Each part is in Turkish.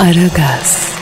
Aragaz,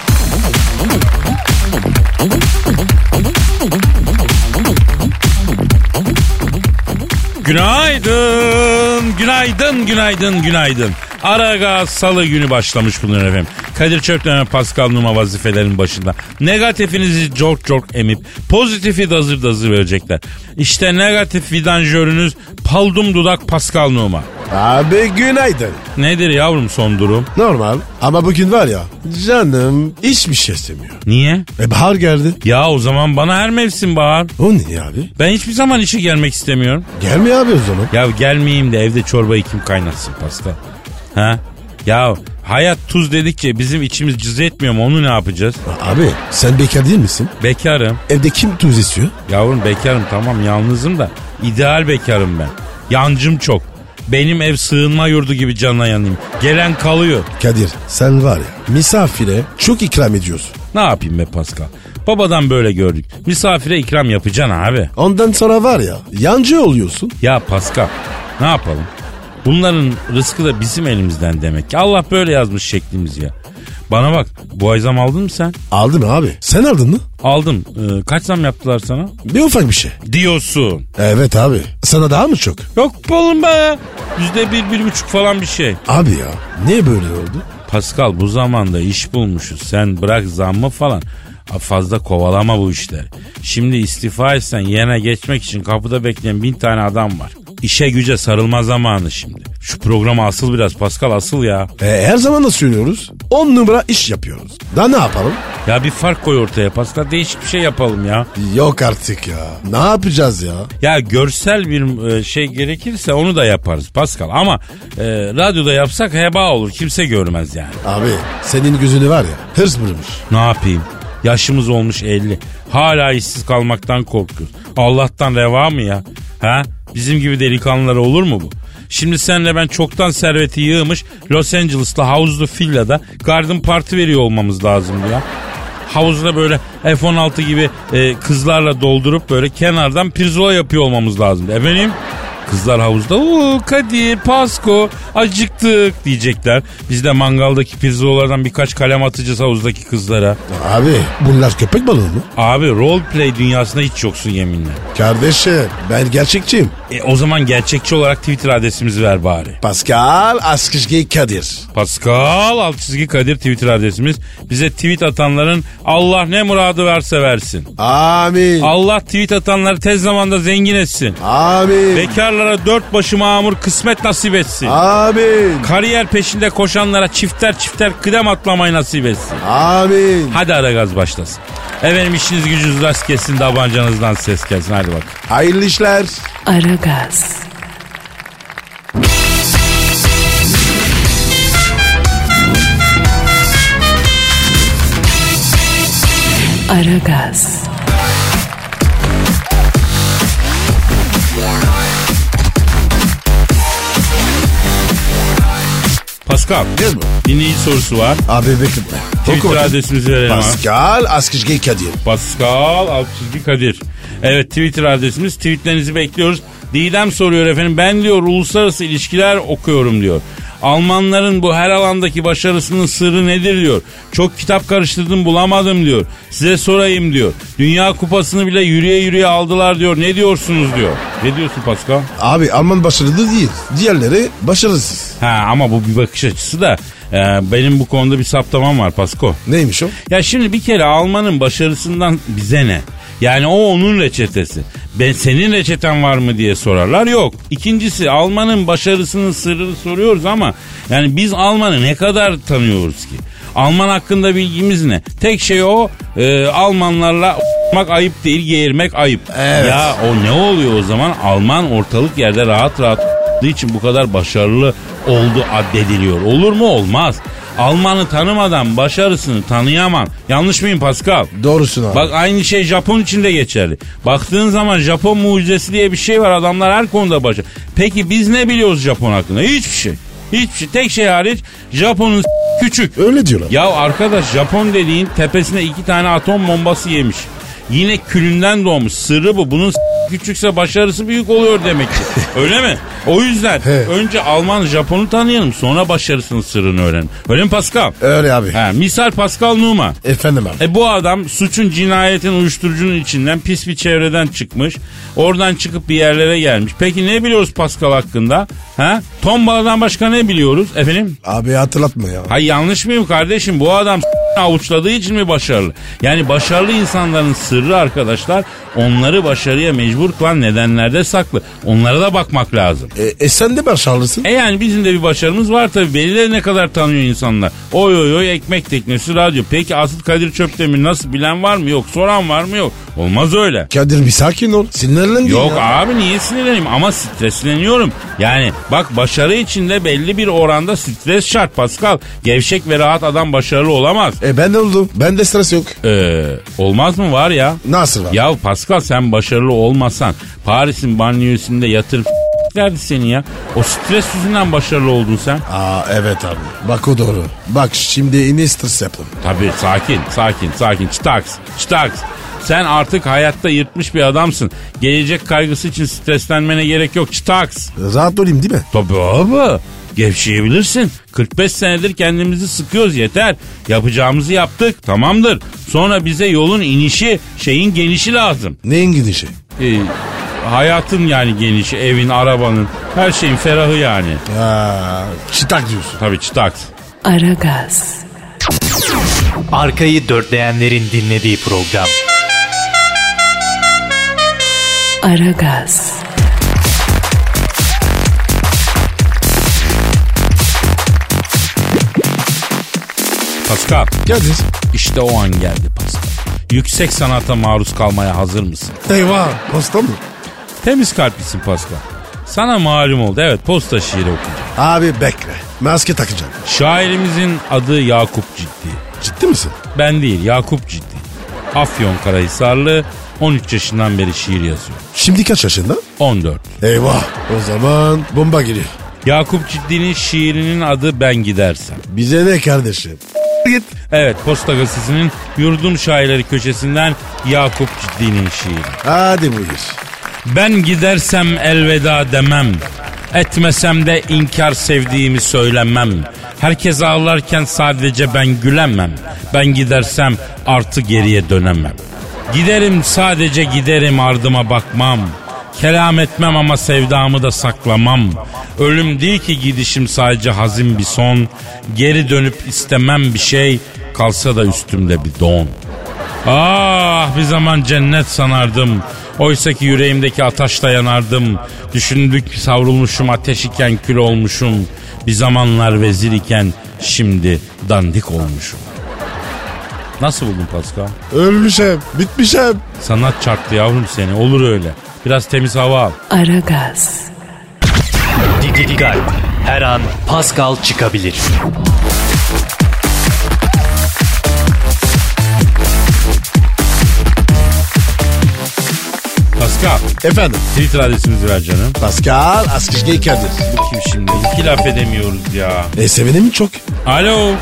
Günaydın, günaydın, günaydın, günaydın. Aragaz salı günü başlamış bunlar efendim. Kadir Çöpten Pascal Numa vazifelerin başında. Negatifinizi çok çok emip pozitifi dazır dazır verecekler. İşte negatif vidanjörünüz Paldum Dudak Pascal Numa. Abi günaydın. Nedir yavrum son durum? Normal. Ama bugün var ya canım hiçbir şey istemiyor. Niye? E bahar geldi. Ya o zaman bana her mevsim bahar. O ne abi? Ben hiçbir zaman işe gelmek istemiyorum. Gelmiyor abi o zaman. Ya gelmeyeyim de evde çorbayı kim kaynatsın Pascal? Ha? Ya hayat tuz dedikçe bizim içimiz cız etmiyor mu onu ne yapacağız? Abi sen bekar değil misin? Bekarım. Evde kim tuz istiyor? Yavrum bekarım tamam yalnızım da ideal bekarım ben. Yancım çok. Benim ev sığınma yurdu gibi canına yanayım. Gelen kalıyor. Kadir sen var ya misafire çok ikram ediyorsun. Ne yapayım be Pascal? Babadan böyle gördük. Misafire ikram yapacaksın abi. Ondan sonra var ya yancı oluyorsun. Ya Pascal ne yapalım? Bunların rızkı da bizim elimizden demek ki. Allah böyle yazmış şeklimiz ya. Bana bak bu ay zam aldın mı sen? Aldım abi. Sen aldın mı? Aldım. Ee, kaç zam yaptılar sana? Bir ufak bir şey. Diyorsun. Evet abi. Sana daha mı çok? Yok be oğlum be. Yüzde bir, bir buçuk falan bir şey. Abi ya niye böyle oldu? Pascal bu zamanda iş bulmuşuz. Sen bırak zammı falan. Fazla kovalama bu işleri. Şimdi istifa etsen yerine geçmek için kapıda bekleyen bin tane adam var. İşe güce sarılma zamanı şimdi. Şu programa asıl biraz Pascal asıl ya. E, her zaman da söylüyoruz. 10 numara iş yapıyoruz. Daha ne yapalım? Ya bir fark koy ortaya Pascal değişik bir şey yapalım ya. Yok artık ya. Ne yapacağız ya? Ya görsel bir e, şey gerekirse onu da yaparız Pascal ama e, radyoda yapsak heba olur kimse görmez yani. Abi senin gözünü var ya hırs vurmuş. Ne yapayım? Yaşımız olmuş 50. Hala işsiz kalmaktan korkuyoruz. Allah'tan reva mı ya? Ha? Bizim gibi delikanlılara olur mu bu? Şimdi senle ben çoktan serveti yığmış Los Angeles'ta havuzlu villada garden parti veriyor olmamız lazım ya. Havuzda böyle F-16 gibi e, kızlarla doldurup böyle kenardan pirzola yapıyor olmamız lazım. Efendim? Kızlar havuzda uuu Kadir, Pasko acıktık diyecekler. Biz de mangaldaki pirzolalardan birkaç kalem atacağız havuzdaki kızlara. Abi bunlar köpek balığı mı? Abi role play dünyasında hiç yoksun yeminle. Kardeşim ben gerçekçiyim. E, o zaman gerçekçi olarak Twitter adresimizi ver bari. Pascal Askışgi Kadir. Pascal çizgi Kadir Twitter adresimiz. Bize tweet atanların Allah ne muradı verse versin. Amin. Allah tweet atanları tez zamanda zengin etsin. Amin. Bekarlara dört başı mamur kısmet nasip etsin. Amin. Kariyer peşinde koşanlara çifter çifter kıdem atlamayı nasip etsin. Amin. Hadi ara gaz başlasın. Efendim işiniz gücünüz rast gelsin tabancanızdan ses gelsin hadi bak. Hayırlı işler. Aragaz, Aragaz, Pascal Değil mi? dinleyici sorusu var. Abi bekletme. Twitter Oku. adresimizi verelim. Pascal Askışgi Kadir. Pascal çizgi Kadir. Evet Twitter adresimiz. Tweetlerinizi bekliyoruz. Didem soruyor efendim. Ben diyor uluslararası ilişkiler okuyorum diyor. Almanların bu her alandaki başarısının sırrı nedir diyor. Çok kitap karıştırdım bulamadım diyor. Size sorayım diyor. Dünya kupasını bile yürüye yürüye aldılar diyor. Ne diyorsunuz diyor. Ne diyorsun Pascal? Abi Alman başarılı değil. Diğerleri başarısız. Ha ama bu bir bakış açısı da e, benim bu konuda bir saptamam var Pasko. Neymiş o? Ya şimdi bir kere Alman'ın başarısından bize ne? Yani o onun reçetesi. Ben senin reçeten var mı diye sorarlar. Yok. İkincisi Alman'ın başarısının sırrını soruyoruz ama yani biz Alman'ı ne kadar tanıyoruz ki? Alman hakkında bilgimiz ne? Tek şey o e, Almanlarla mak ayıp değil geğirmek ayıp. Evet. Ya o ne oluyor o zaman? Alman ortalık yerde rahat rahat için bu kadar başarılı oldu addediliyor. Olur mu? Olmaz. Almanı tanımadan başarısını tanıyamam. Yanlış mıyım Pascal? Doğrusun abi. Bak aynı şey Japon için de geçerli. Baktığın zaman Japon mucizesi diye bir şey var. Adamlar her konuda başarılı. Peki biz ne biliyoruz Japon hakkında? Hiçbir şey. Hiçbir şey. Tek şey hariç Japon'un küçük. Öyle diyorlar. Ya arkadaş Japon dediğin tepesine iki tane atom bombası yemiş. Yine külünden doğmuş. Sırrı bu. Bunun küçükse başarısı büyük oluyor demek ki. Öyle mi? O yüzden He. önce Alman Japon'u tanıyalım sonra başarısının sırrını öğrenelim. Öyle mi Pascal? Öyle abi. Ha, misal Pascal Numa. Efendim abi. E bu adam suçun, cinayetin, uyuşturucunun içinden pis bir çevreden çıkmış. Oradan çıkıp bir yerlere gelmiş. Peki ne biliyoruz Pascal hakkında? Ha? Tombala'dan başka ne biliyoruz efendim? Abi hatırlatma ya. Hay yanlış mıyım kardeşim? Bu adam avuçladığı için mi başarılı? Yani başarılı insanların sırrı arkadaşlar onları başarıya mecbur kılan nedenlerde saklı. Onlara da bakmak lazım. E, e sen de başarılısın. E yani bizim de bir başarımız var tabii. Beni de ne kadar tanıyor insanlar. Oy oy oy ekmek teknesi radyo. Peki asıl Kadir Çöptemir nasıl bilen var mı? Yok. Soran var mı? Yok. Olmaz öyle. Kadir bir sakin ol. Sinirlendin Yok ya. abi niye sinirleneyim ama stresleniyorum. Yani bak başarı içinde belli bir oranda stres şart Pascal. Gevşek ve rahat adam başarılı olamaz. E ben de oldum. Ben de stres yok. Ee, olmaz mı var ya? Nasıl var? Ya Pascal sen başarılı olmasan Paris'in banyosunda yatırıp derdi seni ya. O stres yüzünden başarılı oldun sen. Aa evet abi. Bak o doğru. Bak şimdi yine stres yaptım. Tabii sakin sakin sakin çıtaks çıtaks. Sen artık hayatta yırtmış bir adamsın. Gelecek kaygısı için streslenmene gerek yok çıtaks. Rahat olayım değil mi? Tabii abi. Gevşeyebilirsin. 45 senedir kendimizi sıkıyoruz yeter. Yapacağımızı yaptık tamamdır. Sonra bize yolun inişi şeyin genişi lazım. Neyin gidişi? Ee, hayatın yani genişi evin arabanın her şeyin ferahı yani. Aa, çıtak diyorsun. Tabii çıtaks. Aragaz, Arkayı dörtleyenlerin dinlediği program. Aragaz, Pascal Kadir. işte o an geldi Pascal. Yüksek sanata maruz kalmaya hazır mısın? Eyvah. Posta mı? Temiz kalplisin Pascal. Sana malum oldu. Evet posta şiiri okuyacağım. Abi bekle. Maske takacağım. Şairimizin adı Yakup Ciddi. Ciddi misin? Ben değil Yakup Ciddi. Afyon Karahisarlı 13 yaşından beri şiir yazıyor. Şimdi kaç yaşında? 14. Eyvah. O zaman bomba geliyor. Yakup Ciddi'nin şiirinin adı Ben Gidersem. Bize ne kardeşim? Git. Evet Posta Gazetesi'nin Yurdum Şairleri köşesinden Yakup Ciddi'nin şiiri. Hadi buyur. Ben gidersem elveda demem. Etmesem de inkar sevdiğimi söylemem. Herkes ağlarken sadece ben gülemem. Ben gidersem artı geriye dönemem. Giderim sadece giderim ardıma bakmam. Kelam etmem ama sevdamı da saklamam. Ölüm değil ki gidişim sadece hazin bir son. Geri dönüp istemem bir şey. Kalsa da üstümde bir don. Ah bir zaman cennet sanardım. Oysa ki yüreğimdeki ataşla yanardım. Düşündük savrulmuşum ateş iken kül olmuşum. Bir zamanlar vezir iken şimdi dandik olmuşum. Nasıl buldun Pascal? Ölmüşüm. Bitmişim. Sanat çarptı yavrum seni olur öyle. Biraz temiz hava al. Aragaz, Dikkat. Her an Pascal çıkabilir. Pascal Efendim. Twitter adresimizi ver canım. Pascal Askışge Kadir. Bu kim şimdi? İki laf edemiyoruz ya. E sevenim çok. Alo.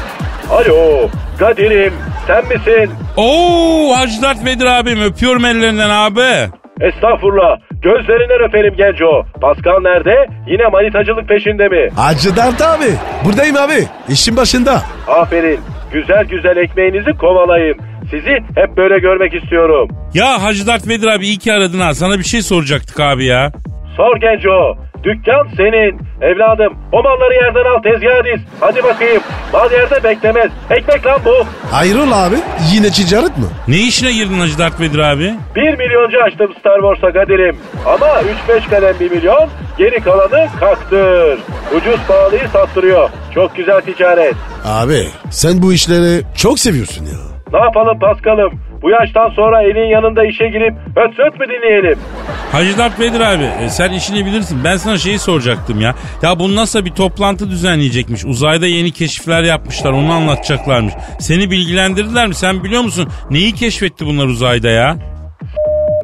Alo Kadir'im sen misin? Oo Hacı Dert Vedir abim öpüyorum ellerinden abi. Estağfurullah gözlerinden öperim genco. Pascal nerede? Yine manitacılık peşinde mi? Hacı Dert abi. Buradayım abi. İşin başında. Aferin güzel güzel ekmeğinizi kovalayın. Sizi hep böyle görmek istiyorum. Ya Hacı Dert Vedir abi iyi ki aradın ha. Sana bir şey soracaktık abi ya. Sor genco. Dükkan senin. Evladım o malları yerden al tezgaha diz. Hadi bakayım. Mal yerde beklemez. Ekmek lan bu. Hayrola abi? Yine ticaret mi? Ne işine girdin Hacı Dert Vedir abi? Bir milyoncu açtım Star Wars'a Kadir'im. Ama 3-5 kalem bir milyon. Geri kalanı kaktır. Ucuz pahalıyı sattırıyor. Çok güzel ticaret. Abi sen bu işleri çok seviyorsun ya. Ne yapalım Paskal'ım? Bu yaştan sonra elin yanında işe girip öt söt mü dinleyelim? Hacı Dert Vedir abi e, sen işini bilirsin. Ben sana şeyi soracaktım ya. Ya bu NASA bir toplantı düzenleyecekmiş. Uzayda yeni keşifler yapmışlar onu anlatacaklarmış. Seni bilgilendirdiler mi? Sen biliyor musun? Neyi keşfetti bunlar uzayda ya?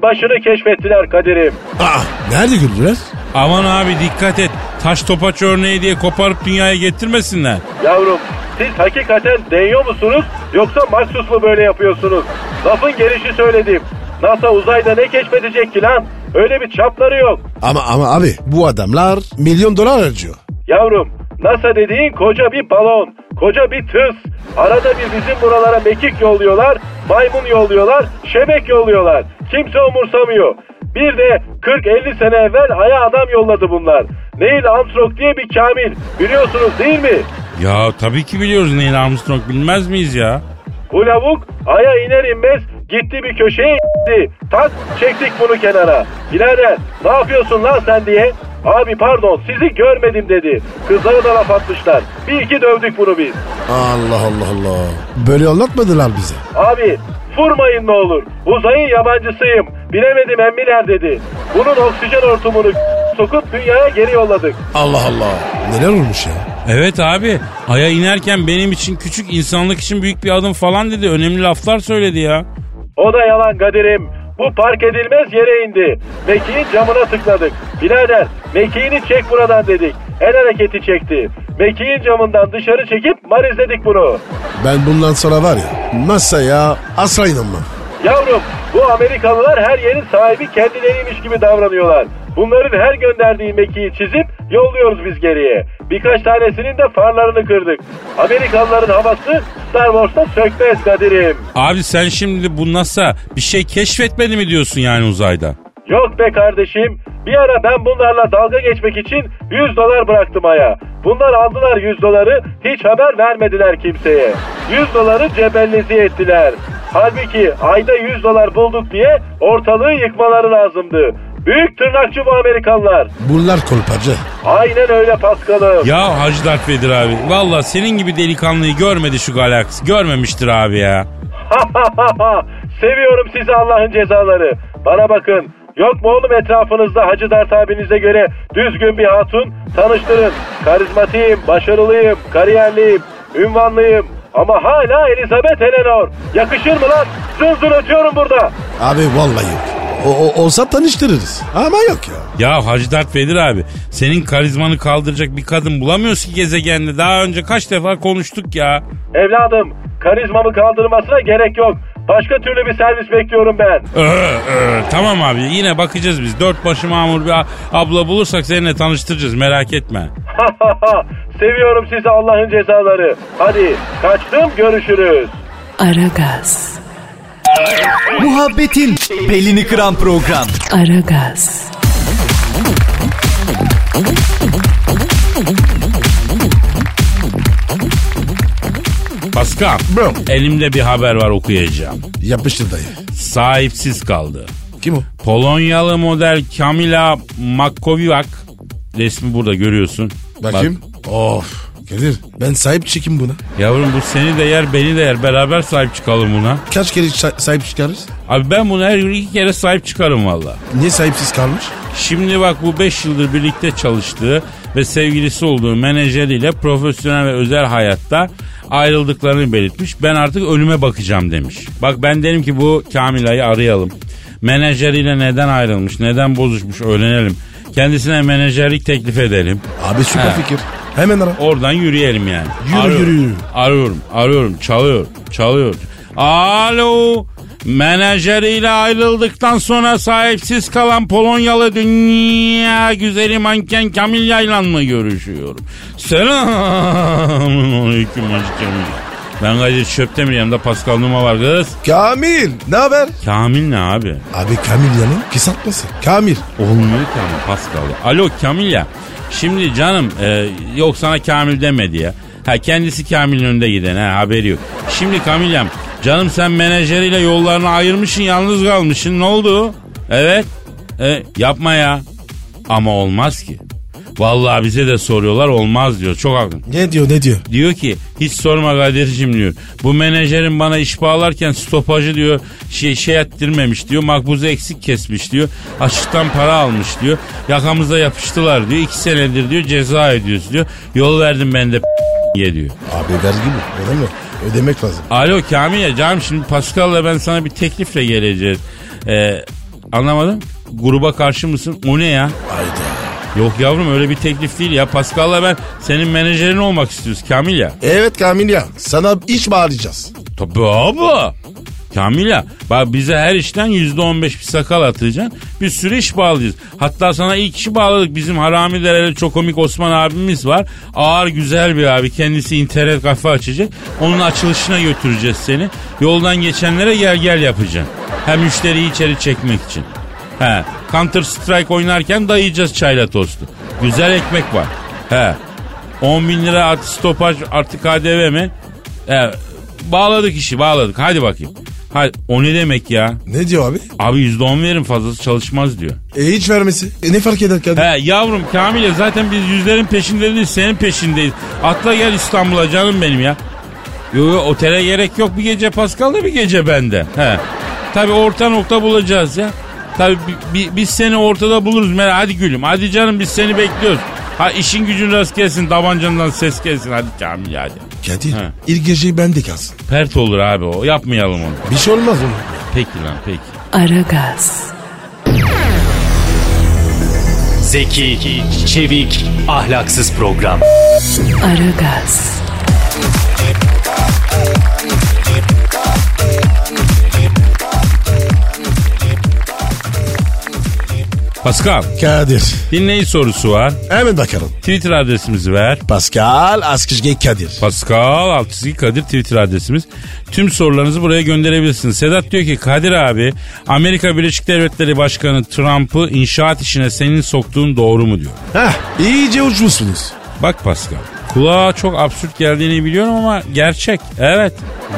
Başını keşfettiler Kadir'im. Aa, nerede gördüler? Aman abi dikkat et. Taş topaç örneği diye koparıp dünyaya getirmesinler. Yavrum siz hakikaten deniyor musunuz yoksa maksus mu böyle yapıyorsunuz? Lafın gelişi söyledim. NASA uzayda ne keşfedecek ki lan? Öyle bir çapları yok. Ama ama abi bu adamlar milyon dolar harcıyor. Yavrum NASA dediğin koca bir balon, koca bir tıs. Arada bir bizim buralara mekik yolluyorlar, maymun yolluyorlar, şebek yolluyorlar. Kimse umursamıyor. Bir de 40-50 sene evvel Ay'a adam yolladı bunlar. Neil Armstrong diye bir kamil. Biliyorsunuz değil mi? Ya tabii ki biliyoruz Neil Armstrong bilmez miyiz ya? Bu lavuk Ay'a iner inmez gitti bir köşeye gitti. Tak çektik bunu kenara. Birader ne yapıyorsun lan sen diye. Abi pardon sizi görmedim dedi. Kızlara da laf atmışlar. Bir iki dövdük bunu biz. Allah Allah Allah. Böyle anlatmadılar bize. Abi vurmayın ne olur. Uzayın yabancısıyım. Bilemedim emmiler dedi. Bunun oksijen hortumunu sokup dünyaya geri yolladık. Allah Allah. Neler olmuş ya? Evet abi Ay'a inerken benim için küçük insanlık için büyük bir adım falan dedi. Önemli laflar söyledi ya. O da yalan Kadir'im. Bu park edilmez yere indi. Mekiğin camına tıkladık. Birader mekiğini çek buradan dedik. El hareketi çekti. Mekiğin camından dışarı çekip marizledik bunu. Ben bundan sonra var ya masaya asla inanmam. Yavrum bu Amerikalılar her yerin sahibi kendileriymiş gibi davranıyorlar. Bunların her gönderdiği mekiği çizip yolluyoruz biz geriye. Birkaç tanesinin de farlarını kırdık. Amerikalıların havası Star Wars'ta sökmez Kadir'im. Abi sen şimdi bu NASA bir şey keşfetmedi mi diyorsun yani uzayda? Yok be kardeşim. Bir ara ben bunlarla dalga geçmek için 100 dolar bıraktım aya. Bunlar aldılar 100 doları hiç haber vermediler kimseye. 100 doları cebellezi ettiler. Halbuki ayda 100 dolar bulduk diye ortalığı yıkmaları lazımdı. Büyük tırnakçı bu Amerikalılar. Bunlar kolpacı. Aynen öyle Paskal'ım. Ya Hacı Dert Vedir abi. Valla senin gibi delikanlıyı görmedi şu galaksi. Görmemiştir abi ya. Seviyorum sizi Allah'ın cezaları. Bana bakın. Yok mu oğlum etrafınızda Hacı Dert abinize göre düzgün bir hatun? Tanıştırın. Karizmatiyim, başarılıyım, kariyerliyim, ünvanlıyım. Ama hala Elizabeth Eleanor. Yakışır mı lan? Zın zın ötüyorum burada. Abi vallahi yok. O, o, olsa tanıştırırız. Ama yok ya. Ya Hacı Dert Vedir abi. Senin karizmanı kaldıracak bir kadın bulamıyoruz ki gezegende. Daha önce kaç defa konuştuk ya. Evladım, karizmamı kaldırmasına gerek yok. Başka türlü bir servis bekliyorum ben. Ee, e, tamam abi yine bakacağız biz. Dört başı mamur bir abla bulursak seninle tanıştıracağız merak etme. Seviyorum sizi Allah'ın cezaları. Hadi kaçtım görüşürüz. Aragaz, Muhabbetin belini kıran program. Aragaz, Pascal. Bro. Elimde bir haber var okuyacağım. Yapıştır dayı. Sahipsiz kaldı. Kim o? Polonyalı model Kamila Makoviak resmi burada görüyorsun. Bakayım. Of. Kadir ben sahip çıkayım buna. Yavrum bu seni de yer beni de yer beraber sahip çıkalım buna. Kaç kere sa- sahip çıkarız? Abi ben buna her gün iki kere sahip çıkarım valla. Niye sahipsiz kalmış? Şimdi bak bu 5 yıldır birlikte çalıştığı ve sevgilisi olduğu menajeriyle profesyonel ve özel hayatta ayrıldıklarını belirtmiş. Ben artık ölüme bakacağım demiş. Bak ben derim ki bu Kamila'yı arayalım. Menajeriyle neden ayrılmış, neden bozuşmuş öğrenelim. Kendisine menajerlik teklif edelim. Abi süper He. fikir. Hemen ara. Oradan yürüyelim yani. Yürü, arıyorum, yürü, yürü. Arıyorum, arıyorum, çalıyor, çalıyor. Alo, menajeriyle ayrıldıktan sonra sahipsiz kalan Polonyalı dünya güzeli manken Kamil Yaylan mı görüşüyorum? Selamun aleyküm Kamil. Ben Kadir Çöptemir yanımda Pascal Numa var kız. Kamil ne haber? Kamil ne abi? Abi Kamilyanın kısaltması. Kamil. Olmuyor ki ama Pascal. Alo Kamil ya. Şimdi canım e, yok sana Kamil demedi ya. Ha kendisi Kamil'in önünde giden ha haberi yok. Şimdi Kamilyam canım sen menajeriyle yollarını ayırmışsın yalnız kalmışsın ne oldu? Evet. E, yapma ya. Ama olmaz ki. Vallahi bize de soruyorlar olmaz diyor. Çok haklı. Ne diyor ne diyor? Diyor ki hiç sorma Kadir'cim diyor. Bu menajerin bana iş bağlarken stopajı diyor şey, şey ettirmemiş diyor. Makbuzu eksik kesmiş diyor. Açıktan para almış diyor. Yakamıza yapıştılar diyor. İki senedir diyor ceza ediyoruz diyor. Yol verdim ben de ye diyor. Abi vergi mi? Öyle mi? Ödemek lazım. Alo Kamil ya canım şimdi Pascal'la ben sana bir teklifle geleceğiz. Ee, anlamadım. Gruba karşı mısın? O ne ya? Hayda. Yok yavrum öyle bir teklif değil ya. Pascal'la ben senin menajerin olmak istiyoruz Kamil ya. Evet Kamil ya. Sana iş bağlayacağız. Tabii abi. Kamil ya bak bize her işten yüzde on beş bir sakal atacaksın. Bir sürü iş bağlayacağız. Hatta sana ilk işi bağladık. Bizim Harami Dereli çok komik Osman abimiz var. Ağır güzel bir abi. Kendisi internet kafe açacak. Onun açılışına götüreceğiz seni. Yoldan geçenlere gel gel yapacaksın. Hem müşteriyi içeri çekmek için. He. Counter Strike oynarken dayayacağız çayla tostu. Güzel ekmek var. He. 10 bin lira artı stopaj artı KDV mi? He. Bağladık işi bağladık. Hadi bakayım. Hadi. O ne demek ya? Ne diyor abi? Abi yüzde on verin fazlası çalışmaz diyor. E hiç vermesi. E ne fark eder Kadir? He yavrum Kamil'e zaten biz yüzlerin peşinde değil senin peşindeyiz. Atla gel İstanbul'a canım benim ya. Yo, yo otele gerek yok bir gece Pascal'da bir gece bende. He. Tabi orta nokta bulacağız ya. Tabi bi- bi- biz seni ortada buluruz. Merak hadi gülüm hadi canım biz seni bekliyoruz. Ha işin gücün rast gelsin tabancandan ses gelsin hadi Kamil hadi. Kadir He. ilk gece bende kalsın. Pert olur abi o yapmayalım onu. Bir şey olmaz onun. Peki lan peki. Aragaz, Zeki, çevik, ahlaksız program. Aragaz, Pascal Kadir. dinleyici sorusu var. Hemen bakalım. Twitter adresimizi ver. Pascal Askışge Kadir. Pascal Altçizgi Kadir Twitter adresimiz. Tüm sorularınızı buraya gönderebilirsiniz. Sedat diyor ki Kadir abi Amerika Birleşik Devletleri Başkanı Trump'ı inşaat işine senin soktuğun doğru mu diyor. Heh iyice uçmuşsunuz. Bak Pascal kulağa çok absürt geldiğini biliyorum ama gerçek. Evet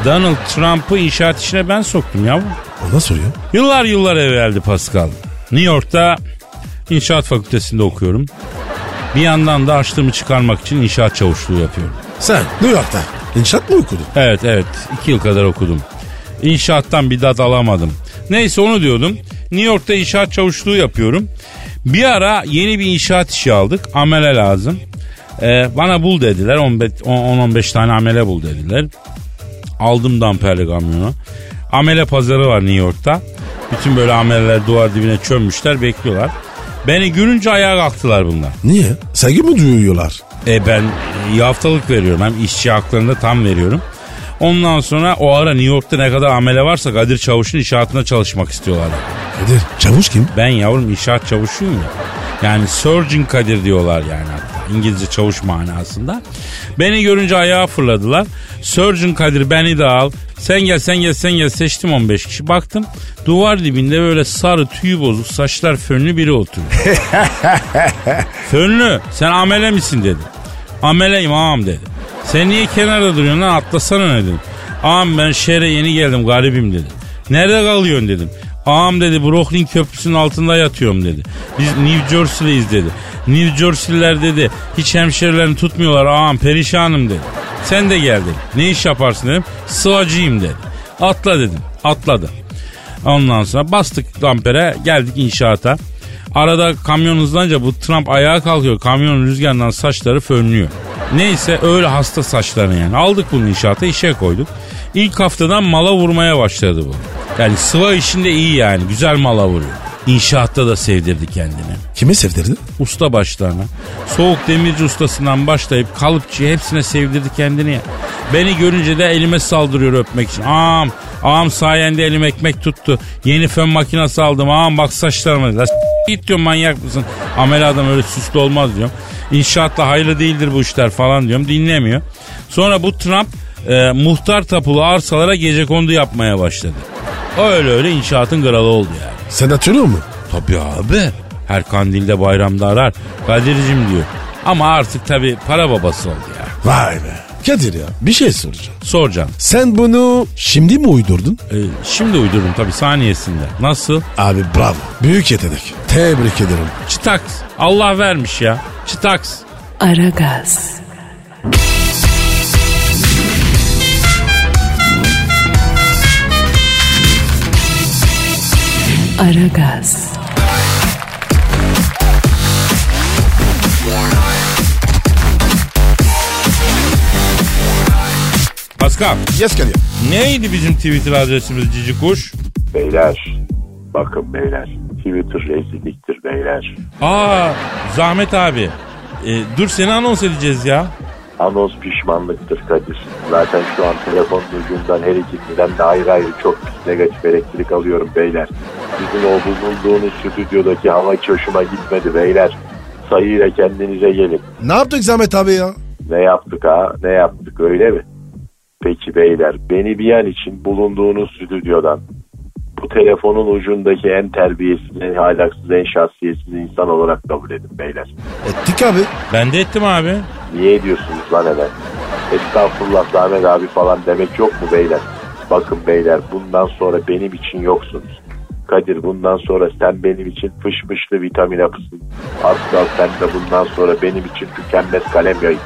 Donald Trump'ı inşaat işine ben soktum yavrum. O nasıl oluyor? Yıllar yıllar evveldi Pascal. New York'ta inşaat fakültesinde okuyorum. Bir yandan da açlığımı çıkarmak için inşaat çavuşluğu yapıyorum. Sen New York'ta inşaat mı okudun? Evet evet iki yıl kadar okudum. İnşaattan bir dat alamadım. Neyse onu diyordum. New York'ta inşaat çavuşluğu yapıyorum. Bir ara yeni bir inşaat işi aldık. Amele lazım. Ee, bana bul dediler. 10-15 tane amele bul dediler. Aldım damperli kamyonu. Amele pazarı var New York'ta. Bütün böyle ameleler duvar dibine çömmüşler bekliyorlar. Beni görünce ayağa kalktılar bunlar. Niye? Saygı mı duyuyorlar? E ben iyi haftalık veriyorum. Hem işçi haklarını da tam veriyorum. Ondan sonra o ara New York'ta ne kadar amele varsa Kadir Çavuş'un inşaatında çalışmak istiyorlar. Kadir çavuş kim? Ben yavrum inşaat çavuşuyum ya. Yani Surgeon Kadir diyorlar yani hatta. İngilizce çavuş manasında. Beni görünce ayağa fırladılar. Surgeon Kadir beni de al. Sen gel sen gel sen gel seçtim 15 kişi. Baktım duvar dibinde böyle sarı tüyü bozuk saçlar fönlü biri oturuyor. Fönlü sen amele misin dedi. Ameleyim ağam dedi. Sen niye kenarda duruyorsun lan atlasana ne dedim. Ağam ben şehre yeni geldim garibim dedi. Nerede kalıyorsun dedim. Ağam dedi Brooklyn köprüsünün altında yatıyorum dedi. Biz New Jersey'liyiz dedi. New Jersey'liler dedi hiç hemşerilerini tutmuyorlar ağam perişanım dedi. Sen de gel. Ne iş yaparsın dedim. Sıvacıyım dedi. Atla dedim. Atladı. Ondan sonra bastık dampere geldik inşaata. Arada kamyon hızlanınca bu Trump ayağa kalkıyor. Kamyonun rüzgarından saçları fönlüyor. Neyse öyle hasta saçlarını yani. Aldık bunu inşaata işe koyduk. İlk haftadan mala vurmaya başladı bu. Yani sıva işinde iyi yani. Güzel mala vuruyor. İnşaatta da sevdirdi kendini. Kimi sevdirdi? Usta başlarına. Soğuk demirci ustasından başlayıp kalıpçı hepsine sevdirdi kendini. Beni görünce de elime saldırıyor öpmek için. Ağam, ağam sayende elim ekmek tuttu. Yeni fön makinesi aldım. Ağam bak saçlarıma. La git diyorum manyak mısın? Amel adam öyle süslü olmaz diyorum. İnşaatla hayırlı değildir bu işler falan diyorum. Dinlemiyor. Sonra bu Trump e, muhtar tapulu arsalara gece kondu yapmaya başladı. Öyle öyle inşaatın kralı oldu yani. Sen hatırlıyor musun? Tabii abi. Her kandilde bayramda arar. Kadir'cim diyor. Ama artık tabii para babası oldu ya. Vay be. Kadir ya bir şey soracağım. Soracağım. Sen bunu şimdi mi uydurdun? Ee, şimdi uydurdum tabii saniyesinde. Nasıl? Abi bravo. Büyük yetenek. Tebrik ederim. Çıtaks. Allah vermiş ya. Çıtaks. Aragaz. Aragaz. Pascal. Yes Kadir. Neydi bizim Twitter adresimiz Cici Kuş? Beyler, bakın beyler. Twitter rezilliktir beyler. Aa Zahmet abi. Ee, dur seni anons edeceğiz ya. Anons pişmanlıktır Kadir. Zaten şu an telefonun ucundan her ikisinden de ayrı ayrı çok negatif elektrik alıyorum beyler. Sizin o bulunduğunuz stüdyodaki hava hiç hoşuma gitmedi beyler. Sayıyla kendinize gelin. Ne yaptık Zahmet abi ya? Ne yaptık ha? Ne yaptık öyle mi? Peki beyler beni bir an için bulunduğunuz stüdyodan bu telefonun ucundaki en terbiyesiz, en ahlaksız, en şahsiyetsiz insan olarak kabul edin beyler. Ettik abi. Ben de ettim abi. Niye ediyorsunuz lan hemen? Estağfurullah Zahmet abi falan demek yok mu beyler? Bakın beyler bundan sonra benim için yoksunuz. Kadir bundan sonra sen benim için fışmışlı vitamin hapısın. Pascal sen de bundan sonra benim için tükenmez kalem yayın.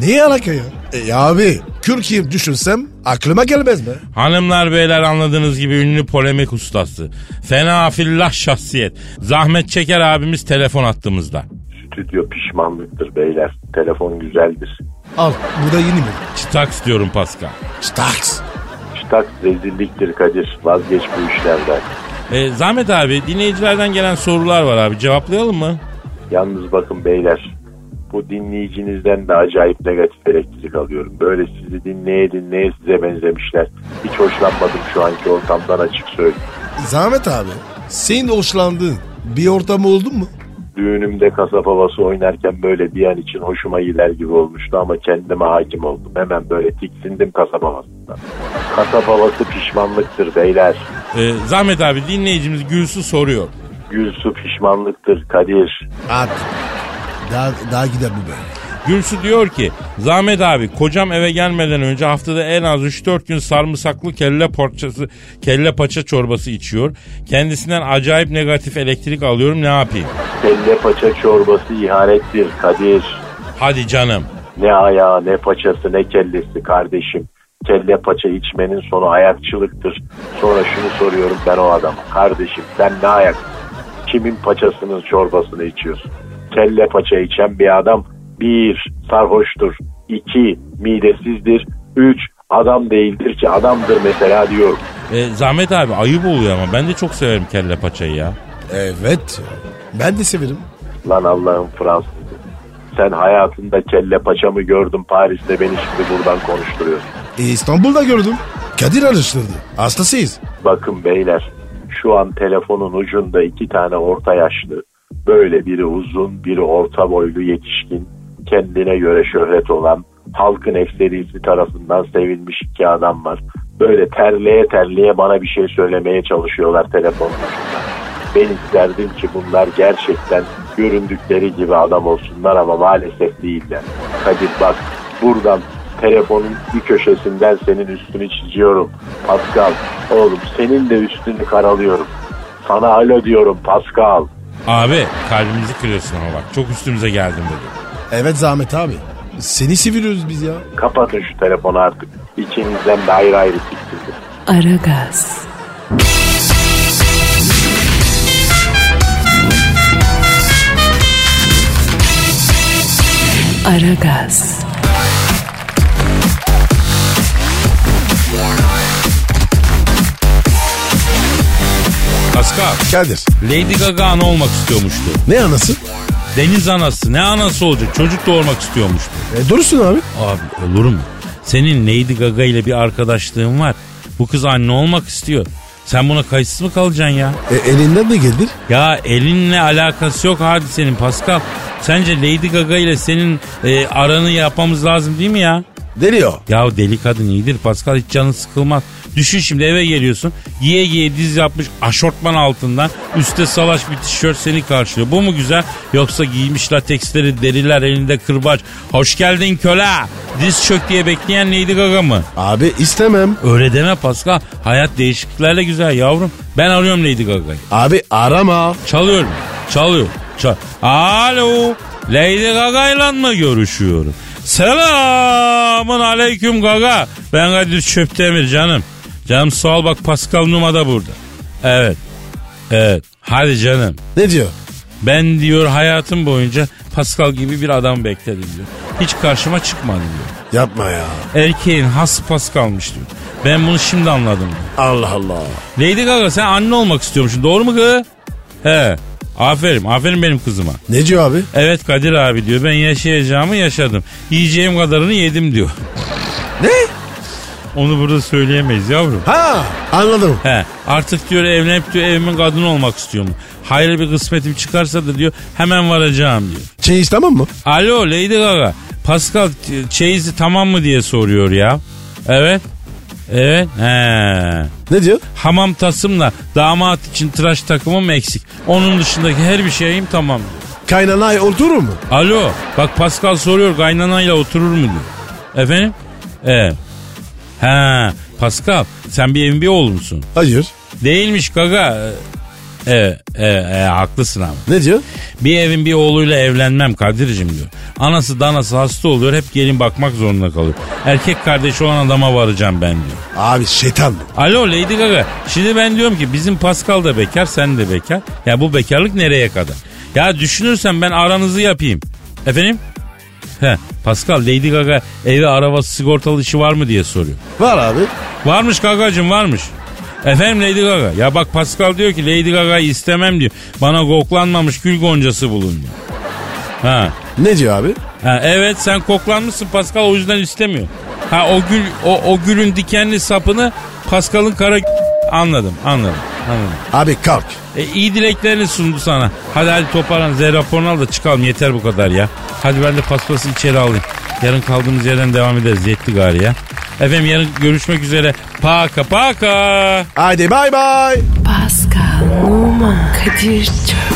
Niye alaka ya? E ya abi Kürkiye düşünsem aklıma gelmez mi? Hanımlar beyler anladığınız gibi ünlü polemik ustası. Fena fillah şahsiyet. Zahmet Çeker abimiz telefon attığımızda. Stüdyo pişmanlıktır beyler. Telefon güzeldir. Al bu da yeni mi? Çıtaks diyorum Pascal. Staks. Ştak rezilliktir Kadir. Vazgeç bu işlerden. Ee, Zahmet abi dinleyicilerden gelen sorular var abi cevaplayalım mı? Yalnız bakın beyler. Bu dinleyicinizden de acayip negatif elektrik alıyorum. Böyle sizi dinleye dinleye size benzemişler. Hiç hoşlanmadım şu anki ortamdan açık söyleyeyim. Zahmet abi senin hoşlandığın bir ortam oldu mu? Düğünümde kasap havası oynarken böyle bir an için hoşuma gider gibi olmuştu ama kendime hakim oldum. Hemen böyle tiksindim kasap havasından. Kasap havası pişmanlıktır beyler. Ee, Zahmet abi dinleyicimiz Gülsü soruyor. Gülsü pişmanlıktır Kadir. Hadi. Daha, daha gider bu böyle. Gülsü diyor ki Zahmet abi kocam eve gelmeden önce haftada en az 3-4 gün sarımsaklı kelle parçası kelle paça çorbası içiyor. Kendisinden acayip negatif elektrik alıyorum ne yapayım? Kelle paça çorbası ihanettir Kadir. Hadi canım. Ne ayağı ne paçası ne kellesi kardeşim. Kelle paça içmenin sonu ayakçılıktır. Sonra şunu soruyorum ben o adama. Kardeşim sen ne ayak? Kimin paçasının çorbasını içiyorsun? Kelle paça içen bir adam bir sarhoştur. iki midesizdir. Üç adam değildir ki adamdır mesela diyorum. Ee, Zahmet abi ayıp oluyor ama ben de çok severim kelle paçayı ya. Evet. Ben de severim. Lan Allah'ın Fransızı. Sen hayatında kelle paçamı gördün Paris'te beni şimdi buradan konuşturuyorsun. E, İstanbul'da gördüm. Kadir araştırdı. Hastasıyız. Bakın beyler şu an telefonun ucunda iki tane orta yaşlı. Böyle biri uzun biri orta boylu yetişkin. Kendine göre şöhret olan halkın ekserisi tarafından sevilmiş iki adam var. Böyle terleye terleye bana bir şey söylemeye çalışıyorlar telefonun ucunda. Ben isterdim ki bunlar gerçekten göründükleri gibi adam olsunlar ama maalesef değiller. Kadir bak buradan telefonun bir köşesinden senin üstünü çiziyorum. Pascal oğlum senin de üstünü karalıyorum. Sana alo diyorum Pascal. Abi kalbimizi kırıyorsun ama bak çok üstümüze geldin bugün. Evet Zahmet abi. Seni seviyoruz biz ya. Kapatın şu telefonu artık. İçinizden de ayrı ayrı siktirdim. Aragaz. Aragaz. Pascal, Kadir. Lady Gaga ana olmak istiyormuştu. Ne anası? Deniz anası ne anası olacak çocuk doğurmak istiyormuştu. E, doğrusun abi. Abi olur mu? Senin Lady Gaga ile bir arkadaşlığın var. Bu kız anne olmak istiyor. Sen buna kayıtsız mı kalacaksın ya? E, elinden de gelir. Ya elinle alakası yok hadisenin Pascal. Sence Lady Gaga ile senin e, aranı yapmamız lazım değil mi ya? Deli o. Ya deli kadın iyidir Pascal hiç canın sıkılmaz. Düşün şimdi eve geliyorsun giye giye diz yapmış aşortman altından üstte salaş bir tişört seni karşılıyor. Bu mu güzel yoksa giymiş lateksleri deriler elinde kırbaç. Hoş geldin köle diz çök diye bekleyen Lady Gaga mı? Abi istemem. Öyle deme Pascal hayat değişikliklerle güzel yavrum. Ben arıyorum Lady Gaga'yı. Abi arama. Çalıyorum. Çalıyor. Çal. Alo. Lady Gaga'yla mı görüşüyorum? Selamun aleyküm Gaga. Ben Kadir Çöptemir canım. Canım sağ ol bak Pascal Numa da burada. Evet. Evet. Hadi canım. Ne diyor? Ben diyor hayatım boyunca Pascal gibi bir adam bekledim diyor. Hiç karşıma çıkmadı diyor. Yapma ya. Erkeğin has Pascal'mış diyor. Ben bunu şimdi anladım diyor. Allah Allah. Lady Gaga sen anne olmak istiyormuşsun doğru mu kız? He. Aferin, aferin benim kızıma. Ne diyor abi? Evet Kadir abi diyor ben yaşayacağımı yaşadım. Yiyeceğim kadarını yedim diyor. Ne? Onu burada söyleyemeyiz yavrum. Ha anladım. He artık diyor evlenip diyor evimin kadını olmak istiyorum. Hayırlı bir kısmetim çıkarsa da diyor hemen varacağım diyor. Çeyiz tamam mı? Alo Lady Gaga Pascal çeyizi tamam mı diye soruyor ya. Evet. Evet. He. Ne diyor? Hamam tasımla damat için tıraş takımım eksik. Onun dışındaki her bir şeyim tamam diyor. Kaynanay oturur mu? Alo bak Pascal soruyor kaynanayla oturur mu diyor. Efendim? Evet. Ha Pascal sen bir evin bir oğlu musun? Hayır. Değilmiş gaga. Evet, evet, evet, haklısın ama. Ne diyor? Bir evin bir oğluyla evlenmem Kadir'cim diyor. Anası danası hasta oluyor hep gelin bakmak zorunda kalıyor. Erkek kardeşi olan adama varacağım ben diyor. Abi şeytan bu. Alo Lady Gaga. Şimdi ben diyorum ki bizim Pascal da bekar sen de bekar. Ya bu bekarlık nereye kadar? Ya düşünürsen ben aranızı yapayım. Efendim? He Pascal Lady Gaga evi arabası sigortalı işi var mı diye soruyor. Var abi. Varmış Gaga'cım varmış. Efendim Lady Gaga. Ya bak Pascal diyor ki Lady Gaga'yı istemem diyor. Bana koklanmamış gül goncası bulun diyor. Ha. Ne diyor abi? ha. Evet sen koklanmışsın Pascal o yüzden istemiyor. Ha o gül o, o gülün dikenli sapını Pascal'ın kara anladım anladım anladım. Abi kalk. E, iyi dileklerini sundu sana. Hadi hadi toparlan Z raporunu al da çıkalım yeter bu kadar ya. Hadi ben de paspası içeri alayım. Yarın kaldığımız yerden devam ederiz yetti gari ya. Efendim yarın görüşmek üzere. Paka paka. Haydi bay bay. Pascal, Oman, Kadir çok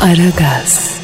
Aragaz.